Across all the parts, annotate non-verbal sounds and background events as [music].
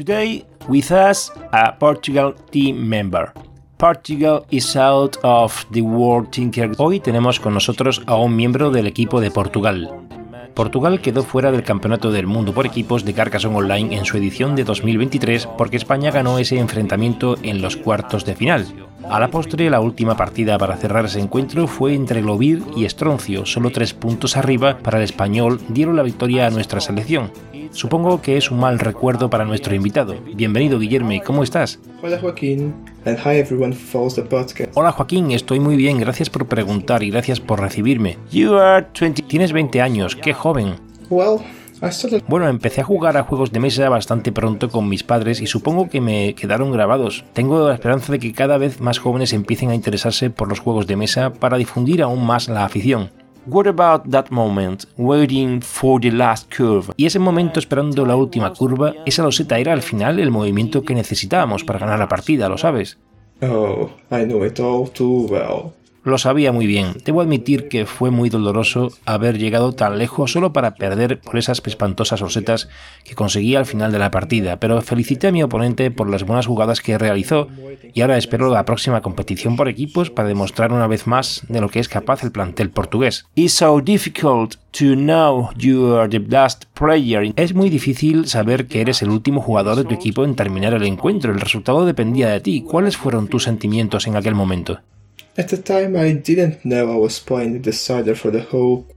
Today, with us, a Portugal team member. Portugal is out of the World Tinker. Hoy tenemos con nosotros a un miembro del equipo de Portugal. Portugal quedó fuera del Campeonato del Mundo por equipos de Carcassonne Online en su edición de 2023 porque España ganó ese enfrentamiento en los cuartos de final. A la postre, la última partida para cerrar ese encuentro fue entre Globir y Estroncio, solo tres puntos arriba para el español dieron la victoria a nuestra selección. Supongo que es un mal recuerdo para nuestro invitado. Bienvenido, Guillermo, ¿cómo estás? Hola Joaquín, and hi everyone who follows the podcast. Hola Joaquín, estoy muy bien, gracias por preguntar y gracias por recibirme. You are 20. Tienes 20 años, qué joven. Well, I started Bueno, empecé a jugar a juegos de mesa bastante pronto con mis padres y supongo que me quedaron grabados. Tengo la esperanza de que cada vez más jóvenes empiecen a interesarse por los juegos de mesa para difundir aún más la afición. What about that moment, waiting for the last curve? Y ese momento esperando la última curva, esa loseta era al final el movimiento que necesitábamos para ganar la partida, ¿lo sabes? Oh, I know it all too well. Lo sabía muy bien. Debo admitir que fue muy doloroso haber llegado tan lejos solo para perder por esas espantosas rosetas que conseguí al final de la partida, pero felicité a mi oponente por las buenas jugadas que realizó y ahora espero la próxima competición por equipos para demostrar una vez más de lo que es capaz el plantel portugués. It's so difficult to know you are the best player. Es muy difícil saber que eres el último jugador de tu equipo en terminar el encuentro. El resultado dependía de ti. ¿Cuáles fueron tus sentimientos en aquel momento?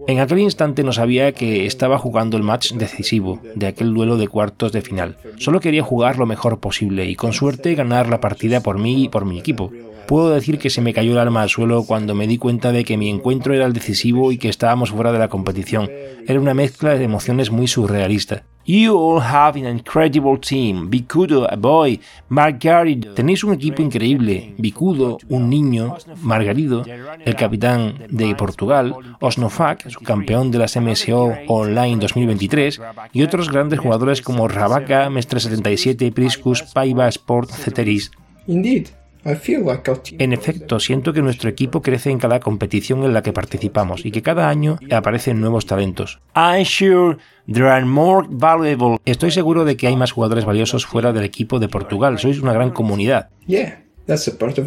En aquel instante no sabía que estaba jugando el match decisivo de aquel duelo de cuartos de final. Solo quería jugar lo mejor posible y con suerte ganar la partida por mí y por mi equipo. Puedo decir que se me cayó el alma al suelo cuando me di cuenta de que mi encuentro era el decisivo y que estábamos fuera de la competición. Era una mezcla de emociones muy surrealista. You all have an incredible team. Bicudo, a boy. Margarido. Tenéis un equipo increíble. Bicudo, un niño. Margarido, el capitán de Portugal. Osnofak, su campeón de las MSO Online 2023. Y otros grandes jugadores como Rabaka, Mestre 77, Priscus, Paiva Sport, Ceteris. Indeed, I feel like our team. En efecto, siento que nuestro equipo crece en cada competición en la que participamos y que cada año aparecen nuevos talentos. I'm sure there are more valuable. Estoy seguro de que hay más jugadores valiosos fuera del equipo de Portugal. Sois una gran comunidad. Yeah,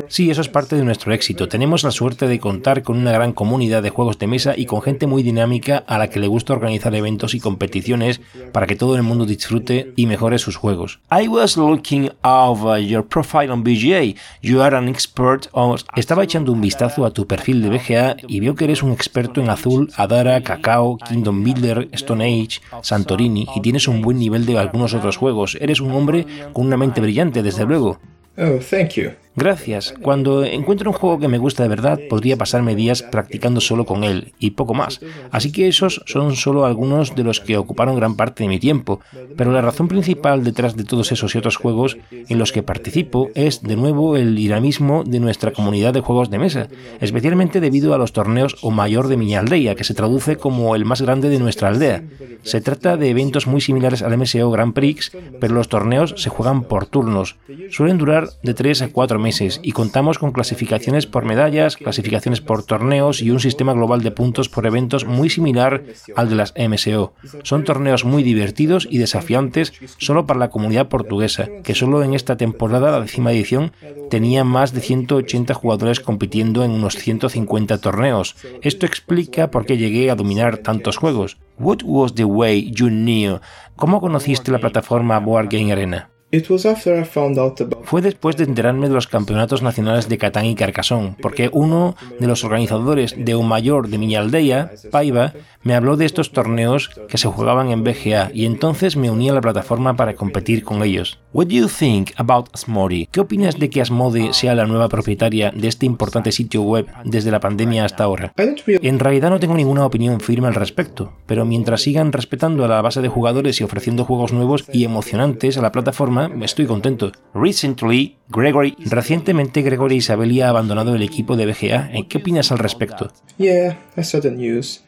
Sí, eso es parte de nuestro éxito. Tenemos la suerte de contar con una gran comunidad de juegos de mesa y con gente muy dinámica a la que le gusta organizar eventos y competiciones para que todo el mundo disfrute y mejore sus juegos. I was looking over your profile on BGA. You are an expert on... Estaba echando un vistazo a tu perfil de BGA y veo que eres un experto en Azul, Adara, Cacao, Kingdom Builder, Stone Age, Santorini y tienes un buen nivel de algunos otros juegos. Eres un hombre con una mente brillante, desde luego. Oh, thank you. Gracias. Cuando encuentro un juego que me gusta de verdad, podría pasarme días practicando solo con él y poco más. Así que esos son solo algunos de los que ocuparon gran parte de mi tiempo. Pero la razón principal detrás de todos esos y otros juegos en los que participo es, de nuevo, el dinamismo de nuestra comunidad de juegos de mesa, especialmente debido a los torneos o mayor de mi aldea, que se traduce como el más grande de nuestra aldea. Se trata de eventos muy similares al MSO Grand Prix, pero los torneos se juegan por turnos. Suelen durar de 3 a 4 meses y contamos con clasificaciones por medallas, clasificaciones por torneos y un sistema global de puntos por eventos muy similar al de las MSO. Son torneos muy divertidos y desafiantes solo para la comunidad portuguesa, que solo en esta temporada, la décima edición, tenía más de 180 jugadores compitiendo en unos 150 torneos. Esto explica por qué llegué a dominar tantos juegos. What was the way you knew? ¿Cómo conociste la plataforma Board Game Arena? It was after I found out about Fue después de enterarme de los campeonatos nacionales de Catán y Carcassonne, porque uno de los organizadores de un mayor de mi aldea, Paiva, me habló de estos torneos que se jugaban en BGA y entonces me uní a la plataforma para competir con ellos. What do you think about Asmodee? ¿Qué opinas de que Asmodee sea la nueva propietaria de este importante sitio web desde la pandemia hasta ahora? En realidad no tengo ninguna opinión firme al respecto, pero mientras sigan respetando a la base de jugadores y ofreciendo juegos nuevos y emocionantes a la plataforma, estoy contento. Recently, Gregory, recientemente Gregory Isabelli ha abandonado el equipo de BGA. ¿En qué opinas al respecto? Yeah, I saw the news.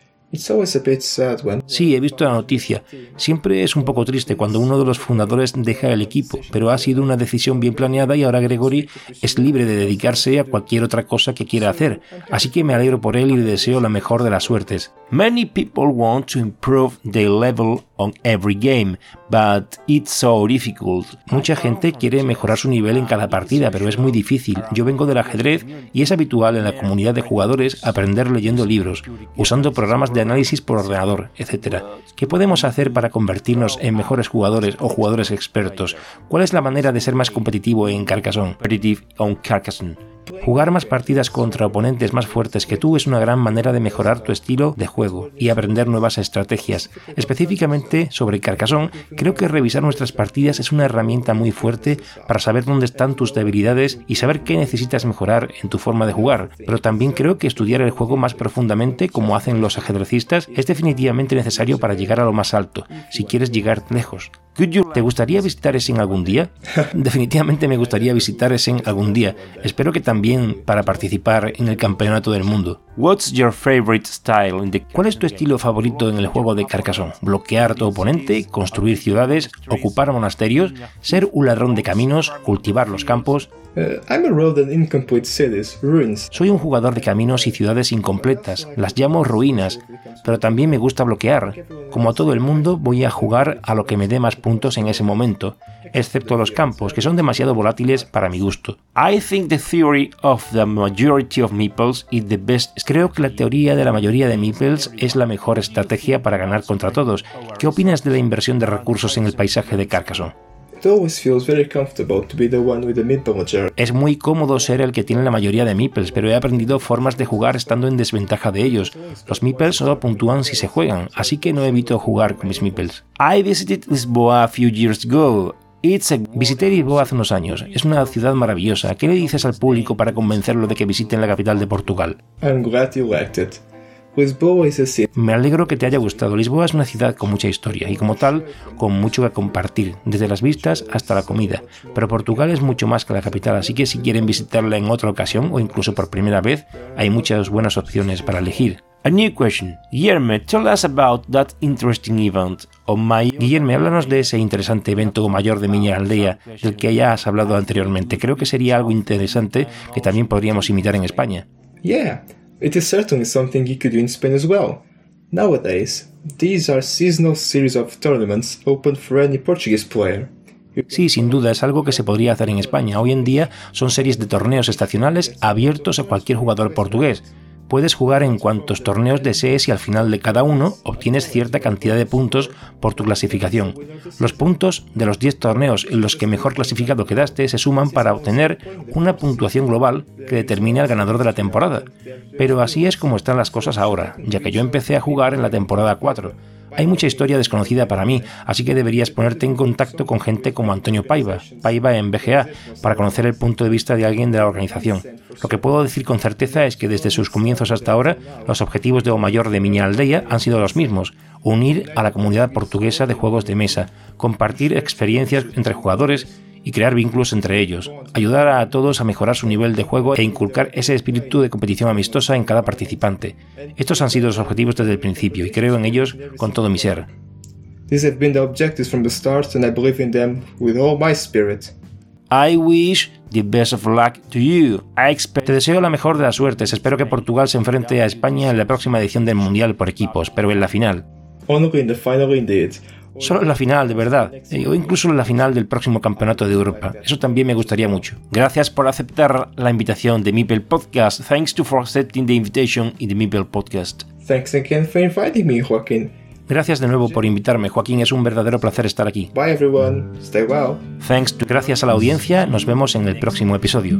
Sí, he visto la noticia. Siempre es un poco triste cuando uno de los fundadores deja el equipo, pero ha sido una decisión bien planeada y ahora Gregory es libre de dedicarse a cualquier otra cosa que quiera hacer. Así que me alegro por él y le deseo la mejor de las suertes. Many people want to improve their level on every game, but it's so difficult. Mucha gente quiere mejorar su nivel en cada partida, pero es muy difícil. Yo vengo del ajedrez y es habitual en la comunidad de jugadores aprender leyendo libros, usando programas de análisis por ordenador, etc. ¿Qué podemos hacer para convertirnos en mejores jugadores o jugadores expertos? ¿Cuál es la manera de ser más competitivo en Carcassonne? On Carcassonne. Jugar más partidas contra oponentes más fuertes que tú es una gran manera de mejorar tu estilo de juego y aprender nuevas estrategias. Específicamente sobre Carcassonne, creo que revisar nuestras partidas es una herramienta muy fuerte para saber dónde están tus debilidades y saber qué necesitas mejorar en tu forma de jugar. Pero también creo que estudiar el juego más profundamente, como hacen los es definitivamente necesario para llegar a lo más alto, si quieres llegar lejos. ¿Te gustaría visitar Essen algún día? [laughs] Definitivamente me gustaría visitar Essen algún día. Espero que también para participar en el campeonato del mundo. What's your favorite style in the... ¿Cuál es tu estilo favorito en el juego de Carcassonne? ¿Bloquear a tu oponente? ¿Construir ciudades? ¿Ocupar monasterios? ¿Ser un ladrón de caminos? ¿Cultivar los campos? uh, I'm a road and incomplete cities, ruins. Soy un jugador de caminos y ciudades incompletas, las llamo ruinas, pero también me gusta bloquear. Como a todo el mundo, voy a jugar a lo que me dé más puntos en ese momento, excepto los campos, que son demasiado volátiles para mi gusto. I think the theory of the majority of meeples is the best. Creo que la teoría de la mayoría de meeples es la mejor estrategia para ganar contra todos. ¿Qué opinas de la inversión de recursos en el paisaje de Carcassonne? It always feels very comfortable to be the one with the meeple majority. Es muy cómodo ser el que tiene la mayoría de meeples, pero he aprendido formas de jugar estando en desventaja de ellos. Los meeples solo puntúan si se juegan, así que no evito jugar con mis meeples. I visited Lisboa a few years ago. It's a... Visité Lisboa hace unos años. Es una ciudad maravillosa. ¿Qué le dices al público para convencerlo de que visiten la capital de Portugal? I'm glad you liked it. Lisboa is a city Me alegro que te haya gustado. Lisboa es una ciudad con mucha historia y como tal, con mucho que compartir, desde las vistas hasta la comida. Pero Portugal es mucho más que la capital, así que si quieren visitarla en otra ocasión o incluso por primera vez, hay muchas buenas opciones para elegir. A new question. Guillermo, tell us about that interesting event on my... Guillermo, háblanos de ese interesante evento mayor de Miña Aldea, del que ya has hablado anteriormente. Creo que sería algo interesante que también podríamos imitar en España. Yeah, it is certainly something you could do in Spain as well. Nowadays, these are seasonal series of tournaments open for any Portuguese player. Sí, sin duda, es algo que se podría hacer en España. Hoy en día son series de torneos estacionales abiertos a cualquier jugador portugués. Puedes jugar en cuantos torneos desees y al final de cada uno obtienes cierta cantidad de puntos por tu clasificación. Los puntos de los 10 torneos en los que mejor clasificado quedaste se suman para obtener una puntuación global que determine al ganador de la temporada. Pero así es como están las cosas ahora, ya que yo empecé a jugar en la temporada 4. Hay mucha historia desconocida para mí, así que deberías ponerte en contacto con gente como Antonio Paiva, Paiva en BGA, para conocer el punto de vista de alguien de la organización. Lo que puedo decir con certeza es que desde sus comienzos hasta ahora, los objetivos de O Mayor de Miña Aldea han sido los mismos, unir a la comunidad portuguesa de juegos de mesa, compartir experiencias entre jugadores y crear vínculos entre ellos, ayudar a todos a mejorar su nivel de juego e inculcar ese espíritu de competición amistosa en cada participante. Estos han sido los objetivos desde el principio y creo en ellos con todo mi ser. These have been the objectives from the start, and I believe in them with all my spirit. I wish the best of luck to you. I expect... Te deseo la mejor de las suertes. Espero que Portugal se enfrente a España en la próxima edición del Mundial por equipos, pero en la final. Only in the final indeed. Solo en la final, de verdad. O incluso en la final del próximo campeonato de Europa. Eso también me gustaría mucho. Gracias por aceptar la invitación de Mipel Podcast. Thanks to for accepting the invitation in the Mipel Podcast. Thanks again for inviting me, Joaquin. Gracias de nuevo por invitarme, Joaquín. Es un verdadero placer estar aquí. Bye everyone. Stay well. Thanks. Gracias a la audiencia. Nos vemos en el próximo episodio.